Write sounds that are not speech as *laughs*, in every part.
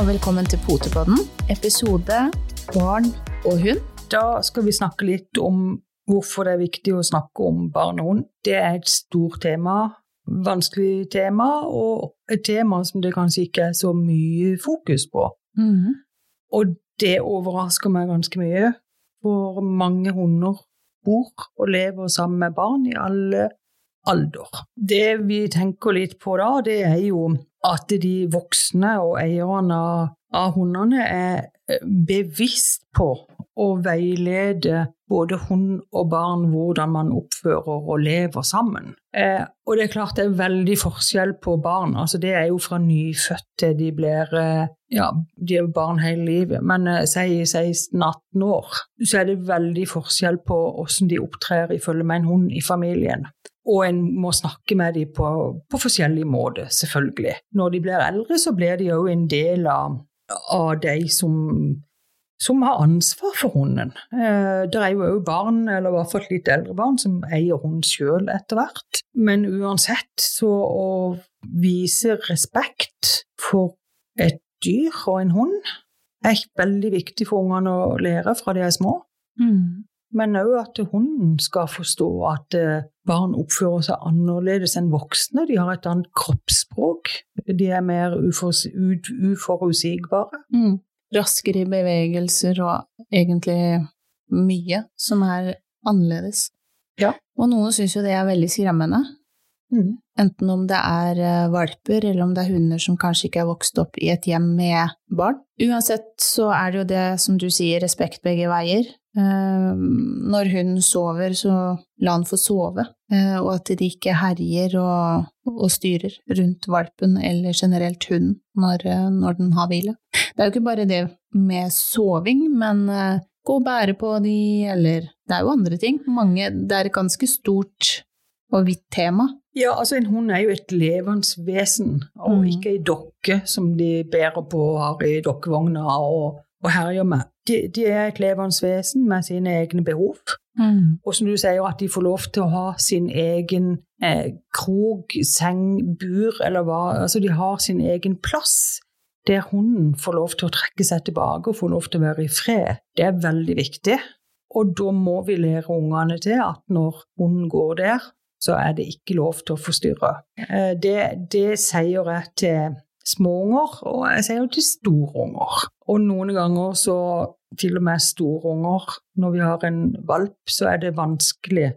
og velkommen til Potepodden, episode Barn og hund. Da skal vi snakke litt om hvorfor det er viktig å snakke om barn og hund. Det er et stort tema, vanskelig tema, og et tema som det kanskje ikke er så mye fokus på. Mhm. Og det overrasker meg ganske mye, for mange hunder bor og lever sammen med barn i alle alder. Det vi tenker litt på da, det er jo at de voksne og eierne av, hundene er eh, bevisst på å veilede både hund og barn hvordan man oppfører og lever sammen. Eh, og det er klart det er veldig forskjell på barn. altså Det er jo fra nyfødt til de blir eh, ja, de er barn hele livet, men eh, si 16-18 år, så er det veldig forskjell på hvordan de opptrer i følge med en hund i familien. Og en må snakke med dem på, på forskjellige måter, selvfølgelig. Når de blir eldre, så blir de jo en del av, av de som, som har ansvar for hunden. Eh, det er jo òg barn, eller i hvert fall litt eldre barn, som eier hund sjøl etter hvert. Men uansett, så å vise respekt for et dyr og en hund er veldig viktig for ungene å lære fra de er små. Mm. Men òg at hunden skal forstå at eh, barn oppfører seg annerledes enn voksne. De har et annet kroppsspråk. De er mer uforuts- ut- uforutsigbare. Mm. Raskere i bevegelser og egentlig mye som er annerledes. Ja. Og noen syns jo det er veldig skremmende. Mm. Enten om det er eh, valper, eller om det er hunder som kanskje ikke er vokst opp i et hjem med barn. Uansett så er det jo det, som du sier, respekt begge veier. Eh, når hunden sover, så la han få sove, eh, og at de ikke herjer og, og styrer rundt valpen eller generelt hunden når, eh, når den har hvile. Det er jo ikke bare det med soving, men eh, gå og bære på de, eller Det er jo andre ting. Mange, det er et ganske stort og vidt tema. Ja, altså En hund er jo et levende vesen, og Mm. ikke ei dokke som de bærer på og har i dokkevogna og, og herjer med. De, de er et levende vesen med sine egne behov. Og som du sier, at de får lov til å ha sin egen eh, krok, seng, bur eller hva. Altså de har sin egen plass. Der hunden får lov til å trekke seg tilbake og får lov til å være i fred. Det er veldig viktig. Og da må vi lære ungene til at når hunden går der, så er det ikke lov til å forstyrre. Eh, Det, det sier jeg til småunger, og jeg sier jo til storunger. Og noen ganger så til og med storunger, når vi har en valp, så er det vanskelig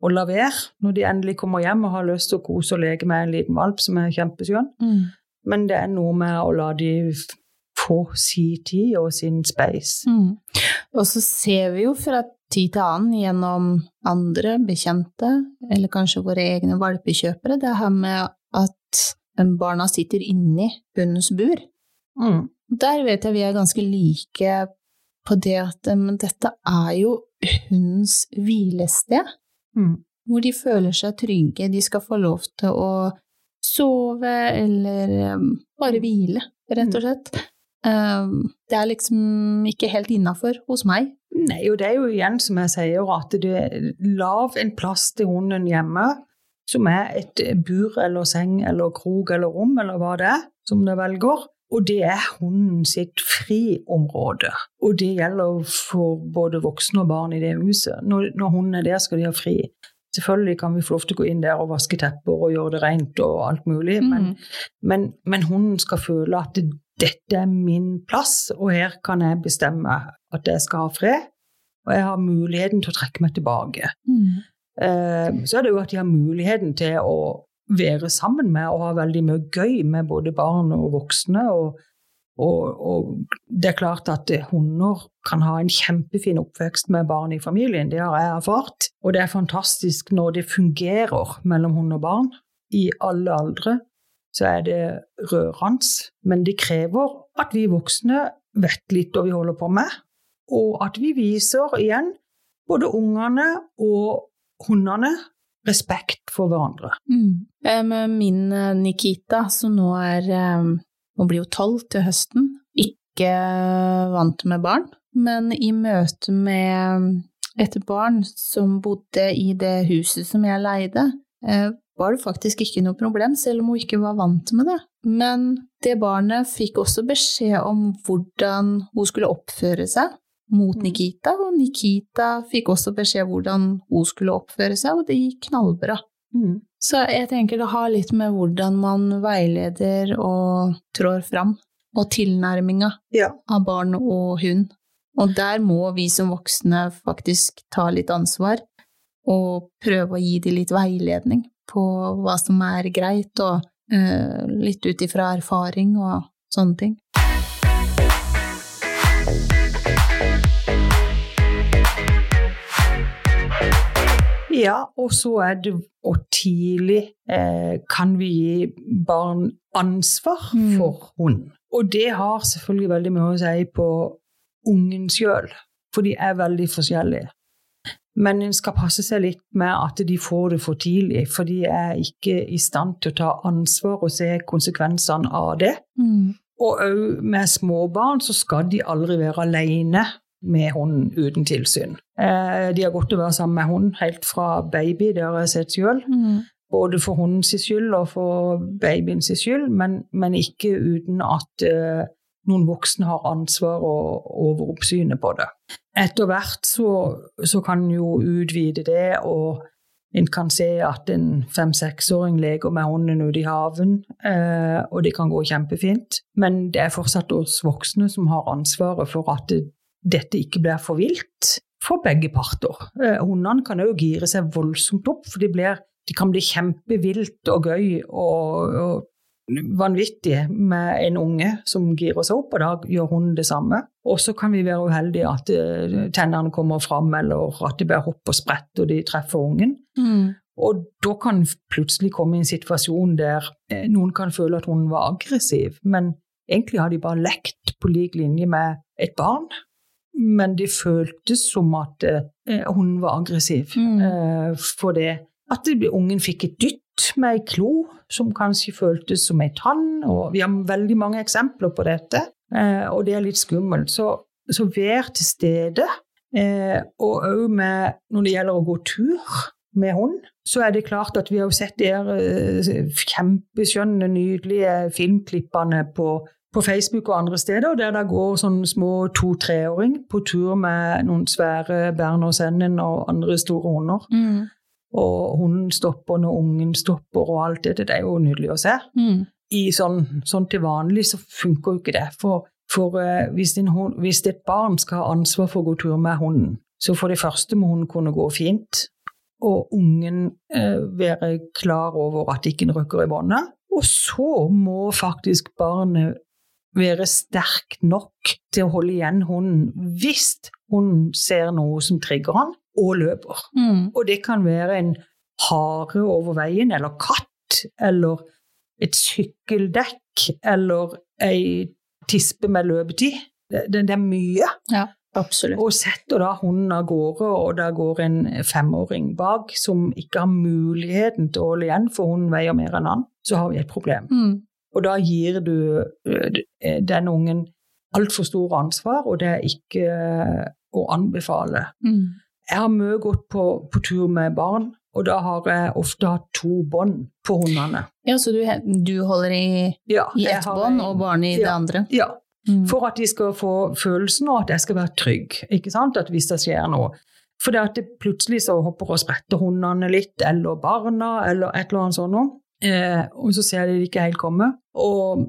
å la være. Når de endelig kommer hjem og har lyst til å kose og leke med en liten valp som er kjempeskjønn. Mm. Men det er noe med å la de få si tid og sin space. Mm. Og så ser vi jo fra tid til annen gjennom andre bekjente, eller kanskje våre egne valpekjøpere, det her med at barna sitter inni hundens bur. Mm. Der vet jeg vi er ganske like på det at men dette er jo hundens hvilested, Mm. hvor de føler seg trygge, de skal få lov til å sove eller um, bare hvile, rett og slett. Um, det er liksom ikke helt innafor hos meg. Nei, og det er jo igjen som jeg sier, at det lav en plass til hunden hjemme, som er et bur eller seng eller krok eller rom eller hva det er, som det velger. Og det er hunden sitt friområde. Og det gjelder for både voksne og barn i det huset. Når, når hunden er der, skal de ha fri. Selvfølgelig kan vi få lov til å gå inn der og vaske tepper og gjøre det rent og alt mulig, men, men, men hunden skal føle at det, dette er min plass, og her kan jeg bestemme at jeg skal ha fred. Og jeg har muligheten til å trekke meg tilbake. Mm. Eh, så er det jo at de har muligheten til å være sammen med og ha veldig mye gøy med både barn og voksne. Og, og, og det er klart at eh, hunder kan ha en kjempefin oppvekst med barn i familien. Det har jeg erfart. Og det er fantastisk når det fungerer mellom hund og barn i alle aldre. Så er det rørende. Men det krever at vi voksne vet litt hva vi holder på med. Og at vi viser igjen både ungene og hundene respekt for hverandre. Mm. Eh, min eh, Nikita, som nå er eh, Hun blir jo tolv til høsten. Ikke vant med barn, men i møte med et barn som bodde i det huset som jeg leide, var det faktisk ikke noe problem, selv om hun ikke var vant med det. Men det barnet fikk også beskjed om hvordan hun skulle oppføre seg mot Mm. Nikita, og Nikita fikk også beskjed hvordan hun skulle oppføre seg, og det gikk knallbra. Mm. Så jeg tenker det har litt med hvordan man veileder og trår fram, og tilnærminga Ja. av barn og hund. Og der må vi som voksne faktisk ta litt ansvar, og prøve å gi dem litt veiledning på hva som er greit, og eh, litt ut ifra erfaring og sånne ting. Ja, og så er det Og tidlig eh, kan vi gi barn ansvar Mm. for hund. Og det har selvfølgelig veldig mye å si på ungen sjøl, for de er veldig forskjellige. Men en skal passe seg litt med at de får det for tidlig, for de er ikke i stand til å ta ansvar og se konsekvensene av det. Mm. Og òg med småbarn så skal de aldri være alene med hunden uten tilsyn. Eh, de har godt å være sammen med hund helt fra baby, det har jeg sett sjøl. Mm. Både for hundens skyld og for babyens skyld, men, men ikke uten at eh, noen voksne har ansvar og overoppsynet på det. Etter hvert så, så kan en jo utvide det, og en kan se at en fem-seksåring leker med hunden ute i haven, eh, og det kan gå kjempefint. Men det er fortsatt oss voksne som har ansvaret for at det, dette ikke blir for vilt for begge parter. Eh, hundene kan òg gire seg voldsomt opp, for de, blir, de kan bli kjempevilt og gøy og, og vanvittig med en unge som girer seg opp, og da gjør hunden det samme. Og så kan vi være uheldige at eh, tennene kommer fram, eller at det blir hopp og sprett og de treffer ungen. Mm. Og da kan plutselig komme i en situasjon der eh, noen kan føle at hunden var aggressiv, men egentlig har de bare lekt på lik linje med et barn. Men det føltes som at eh, hun var aggressiv. Mm. Eh, for det at det, ungen fikk et dytt med ei klo som kanskje føltes som ei tann. Og vi har veldig mange eksempler på dette, eh, og det er litt skummelt. Så, så vær til stede. Og òg når det gjelder å gå tur med hund, så er det klart at vi har sett de kjempeskjønne, nydelige filmklippene på, på Facebook og andre steder, der det går sånne små to-treåring på tur med noen svære Berner og andre store hunder. Mm. Og hunden stopper når ungen stopper, og alt det. Det er jo nydelig å se. Mm. I sånn, sånn til vanlig så funker jo ikke det. For, for uh, hvis, hund, hvis et barn skal ha ansvar for å gå tur med hunden, så for det første må hunden kunne gå fint, og ungen uh, være klar over at ikke den rykker i båndet. Og så må faktisk barnet være sterk nok til å holde igjen hunden hvis hunden ser noe som trigger han, og løper. Mm. Og det kan være en hare over veien, eller katt, eller et sykkeldekk, eller ei tispe med løpetid. Det, det, det er mye. Ja, absolutt. Og setter da hunden av gårde, og der går en femåring bak som ikke har muligheten til å holde igjen, for hunden veier mer enn han, så har vi et problem. Mm. Og da gir du øh, den ungen altfor store ansvar, og det er ikke øh, å anbefale. Mm. Jeg har mye gått på, på tur med barn, og da har jeg ofte hatt to bånd på hundene. Ja, så du, du holder i, Ja, i ett bånd, og barnet i det andre? Ja, Mm. for at de skal få følelsen av at jeg skal være trygg. ikke sant? At hvis det skjer noe. For det at det plutselig så hopper og spretter hundene litt, eller barna, eller et eller annet sånt noe. Eh, og så ser de det ikke helt komme. Og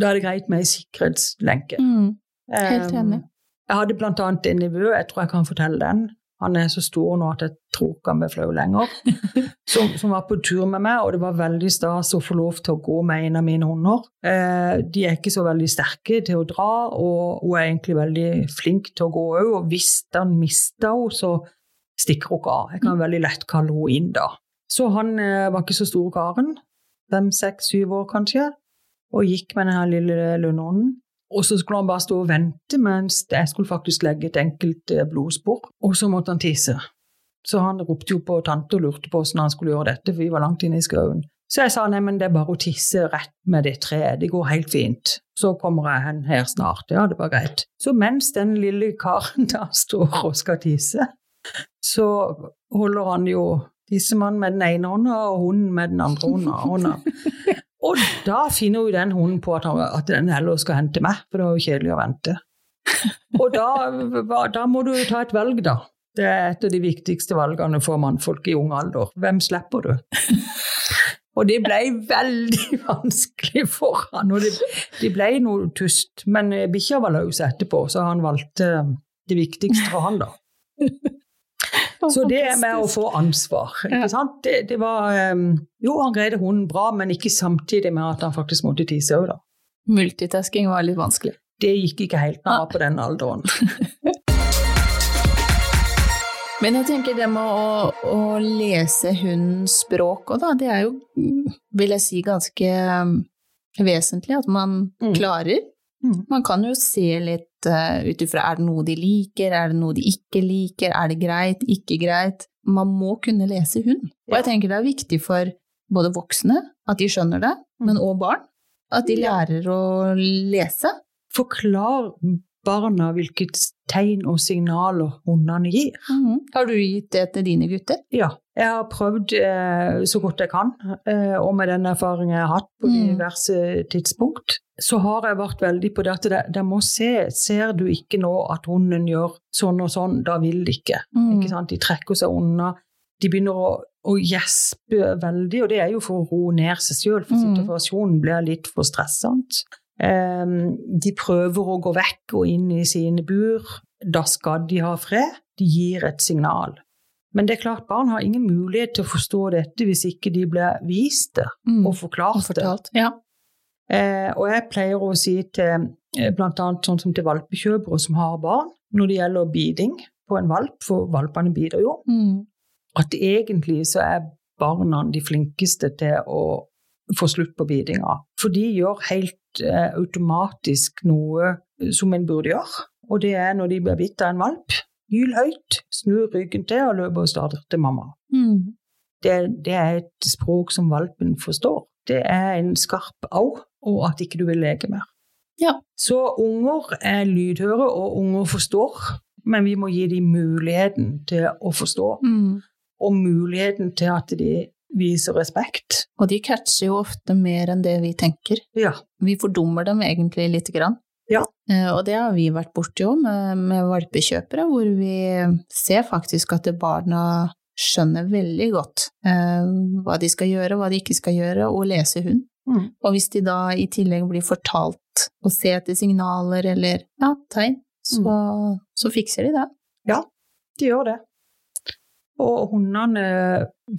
da er det greit med ei sikkerhetslenke. Mm. Helt enig. Eh, Jeg hadde blant annet en nevø, jeg tror jeg kan fortelle den. Han er så stor nå at jeg tror ikke han blir flau lenger. *laughs* Som, som var på tur med meg, og det var veldig stas å få lov til å gå med en av mine hunder. Eh, de er ikke så veldig sterke til å dra, og hun er egentlig veldig flink til å gå òg. Og hvis han mister henne, så stikker hun ikke av. Jeg kan veldig lett kalle henne inn da. Så han eh, var ikke så stor karen, fem, seks, syv år kanskje, og gikk med denne lille lønnånden. Og så skulle han bare stå og vente mens jeg skulle faktisk legge et enkelt eh, blodspor. Og så måtte han tisse. Så han ropte jo på tante og lurte på hvordan han skulle gjøre dette, for vi var langt inne i skauen. Så jeg sa nei, men det er bare å tisse rett med det treet, det går helt fint. Så kommer jeg hen her snart. Ja, det var greit. Så mens den lille karen *laughs* da står og skal tisse, så holder han jo tissemann med den ene hånda og hunden med den andre hånda. Og da finner jo den hunden på at, han, at den heller skal hente meg, for det var jo kjedelig å vente. Og da, da må du jo ta et valg, da. Det er et av de viktigste valgene for mannfolk i ung alder. Hvem slipper du? Og det ble veldig *laughs* vanskelig for han, og det, det ble noe tust. Men eh, bikkja var løs etterpå, så han valgte det viktigste for han, da. Så det med å få ansvar ikke sant? Det, det var um, Jo, han greide hunden bra, men ikke samtidig med at han faktisk måtte tisse òg, da. Multitasking var litt vanskelig. Det gikk ikke helt når han var på den alderen. *laughs* Men jeg tenker det med å, å lese hundens språk òg, da, det er jo, vil jeg si, ganske um, vesentlig at man mm. klarer. Mm. Man kan jo se litt uh, ut ifra er det noe de liker, er det noe de ikke liker, er det greit, ikke greit. Man må kunne lese hund. Og jeg tenker det er viktig for både voksne at de skjønner det, mm. men òg barn. At de lærer å lese. Forklar barna hvilket tegn og signaler hundene gir. Mm. Har du gitt det til dine gutter? Ja, jeg har prøvd eh, så godt jeg kan. Eh, og med den erfaringen jeg har hatt på mm. diverse tidspunkt, så har jeg vært veldig på det at de må se. Ser du ikke nå at hunden gjør sånn og sånn, da vil de ikke. Mm. ikke sant? De trekker seg unna. De begynner å, å gjespe veldig, og det er jo for å roe ned seg sjøl, for mm. situasjonen blir litt for stressende. Ehm, de prøver å gå vekk og inn i sine bur. Da skal de ha fred. De gir et signal. Men det er klart, barn har ingen mulighet til å forstå dette hvis ikke de blir vist det mm. og forklart det. Ja. Eh, og jeg pleier å si til eh, bl.a. sånn som til valpekjøpere som har barn, når det gjelder biding på en valp, for valpene biter jo, mm. at egentlig så er barna de flinkeste til å få slutt på bidinga. For de gjør helt Eh, automatisk noe som en burde gjøre. Og det er når de blir bitt av en valp. Hyl snur ryggen til og løper og starter til mamma. Mm. Det, det, er et språk som valpen forstår. Det er en skarp au, og at ikke du vil leke mer. Ja. Så unger er lydhøre, og unger forstår, men vi må gi dem muligheten til å forstå. Mm. Og muligheten til at de viser respekt. Og de catcher jo ofte mer enn det vi tenker. Ja. Vi fordummer dem egentlig lite grann. Ja. Eh, og det har vi vært borti òg med, med, valpekjøpere, hvor vi ser faktisk at barna skjønner veldig godt eh, hva de skal gjøre, hva de ikke skal gjøre, og lese hund. Mm. Og hvis de da i tillegg blir fortalt å se etter signaler eller ja, tegn, så, mm. så fikser de det. Ja, de gjør det. Og hundene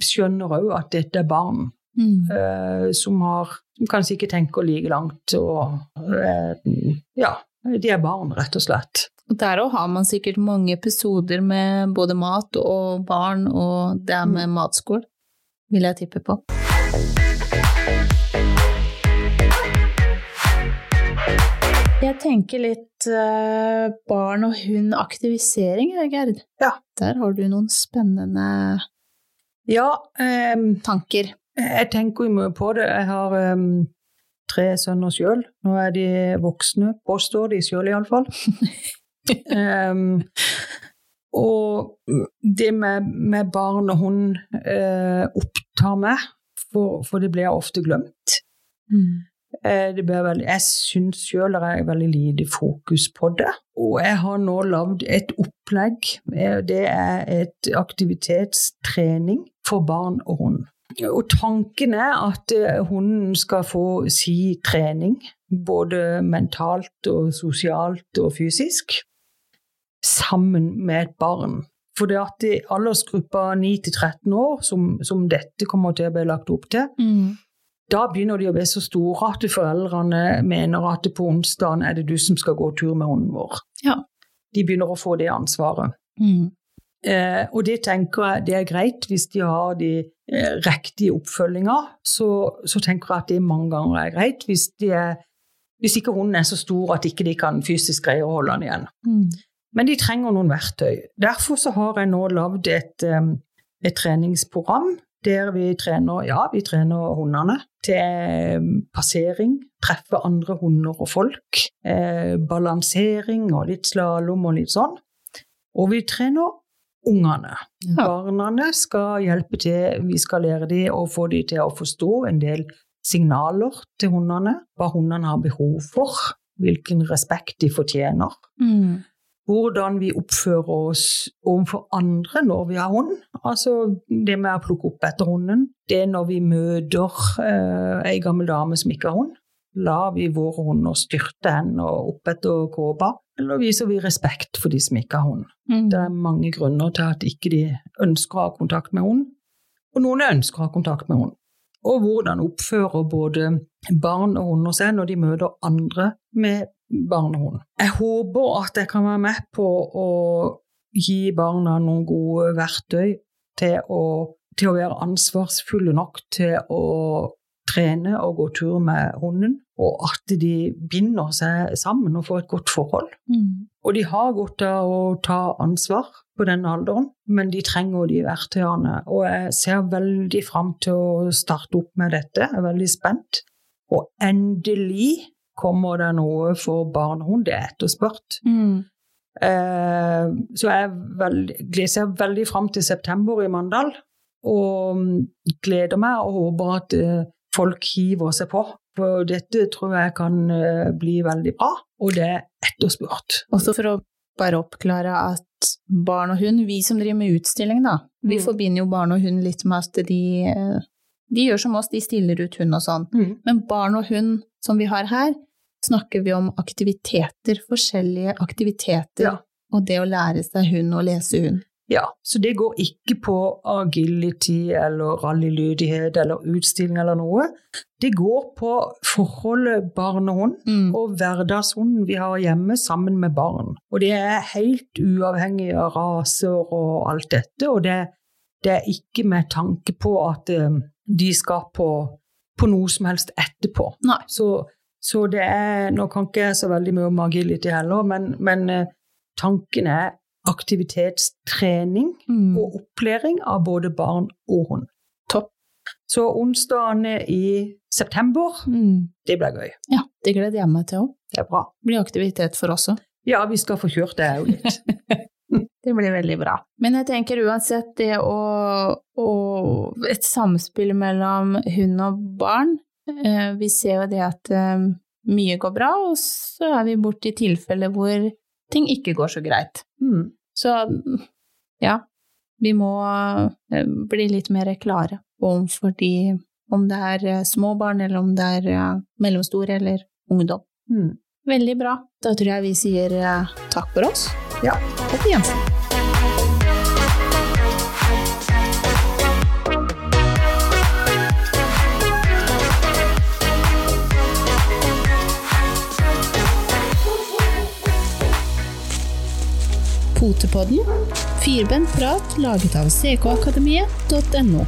skjønner òg at dette er barn mm. uh, som, har, som kanskje ikke tenker like langt. Og uh, ja, de er barn, rett og slett. Og Der òg har man sikkert mange episoder med både mat og barn, og det er med mm. matskål, vil jeg tippe på. Jeg tenker litt uh, barn og hund-aktivisering, Gerd. Ja. Der har du noen spennende ja, um, tanker. Jeg tenker jo mye på det. Jeg har um, tre sønner sjøl. Nå er de voksne, påstår de sjøl iallfall. um, *laughs* og det med, med, barn og hund uh, opptar meg, for, for, det blir ofte glemt. Mm. Eh, veldig, jeg syns sjøl det er veldig lite fokus på det. Og jeg har nå lagd et opplegg. Eh, det er et aktivitetstrening for barn og hund. Og tanken er at eh, hunden skal få si trening, både mentalt og sosialt og fysisk, sammen med et barn. For det at i aldersgruppa 9 13 år, som, som, dette kommer til å bli lagt opp til, mm da begynner de å bli så store at foreldrene mener at på onsdagen er det du som skal gå tur med hunden vår. Ja. De begynner å få det ansvaret. Mm. Eh, og det tenker jeg det er greit hvis de har de eh, riktige oppfølginga. Så, så, tenker jeg at det mange ganger er greit hvis, er, hvis ikke hunden er så stor at ikke de kan fysisk greie å holde den igjen. Mm. Men de trenger noen verktøy. Derfor så har jeg nå lagd et, um, et treningsprogram der vi trener ja, vi trener hundene til eh, passering, treffe andre hunder og folk. Eh, balansering og litt slalåm og litt sånn. Og vi trener ungene. Ja. Barna skal hjelpe til, vi skal lære dem og få dem til å forstå en del signaler til hundene, hva hundene har behov for, hvilken respekt de fortjener. Mm. Hvordan vi oppfører oss overfor andre når vi har hund. Altså det med å plukke opp etter hunden. Det når vi møter eh, ei gammel dame som ikke har hund. Lar vi våre hunder styrte henne opp etter kåpa, eller viser vi respekt for de som ikke har hund? Mm. Det er mange grunner til at ikke de ønsker å ha kontakt med hund, og noen ønsker å ha kontakt med hund. Og hvordan oppfører både barn og hunder seg når de møter andre med barn og hund. Jeg håper at jeg kan være med på å gi barna noen gode verktøy til å, til å være ansvarsfulle nok til å trene og gå tur med hunden, og at de binder seg sammen og får et godt forhold. Mm. Og de har godt av å ta ansvar på den alderen, men de trenger de verktøyene. Og jeg ser veldig fram til å starte opp med dette. Jeg er veldig spent. Og endelig kommer det noe for barn og hund. Det er etterspurt. Mm. Eh, så jeg veldig, ser veldig fram til september i Mandal. Og mm, gleder meg og håper at eh, folk hiver seg på. For dette tror jeg kan eh, bli veldig bra, og det er etterspurt. Også for å bare oppklare at barn og hund, vi som driver med utstilling, da, vi Mm. forbinder jo barn og hund litt med at de, eh, de gjør som oss, de stiller ut hund og sånn. Men barn og hund som vi har her, snakker vi om aktiviteter, forskjellige aktiviteter, Ja. og det å lære seg hund og lese hund. Ja, så det går ikke på agility eller rallylydighet eller utstilling eller noe. Det går på forholdet barn og hund Mm. og hverdagshunden vi har hjemme sammen med barn. Og det er helt uavhengig av raser og alt dette, og det, det er ikke med tanke på at eh, de skal på, på noe som helst etterpå. Nei. Så, så det er Nå kan ikke jeg så veldig mye om agility heller, men, men eh, tanken er aktivitetstrening Mm. og opplæring av både barn og hund. Topp. Så onsdagene i september, Mm. det blir gøy. Ja, det gleder jeg meg til òg. Det er bra. Det blir aktivitet for oss òg. Ja, vi skal få kjørt det òg litt. *laughs* Det blir veldig bra. Men jeg tenker uansett det å, å Et samspill mellom hund og barn eh, Vi ser jo det at eh, mye går bra, og så er vi borti tilfeller hvor ting ikke går så greit. Mm. Så ja, vi må eh, bli litt mer klare overfor de Om det er eh, små barn, eller om det er eh, mellomstore eller ungdom. Mm. Veldig bra. Da tror jeg vi sier takk for oss. Ja. Og på gjensyn. Potepodden. Firbent prat laget av ckakademiet.no.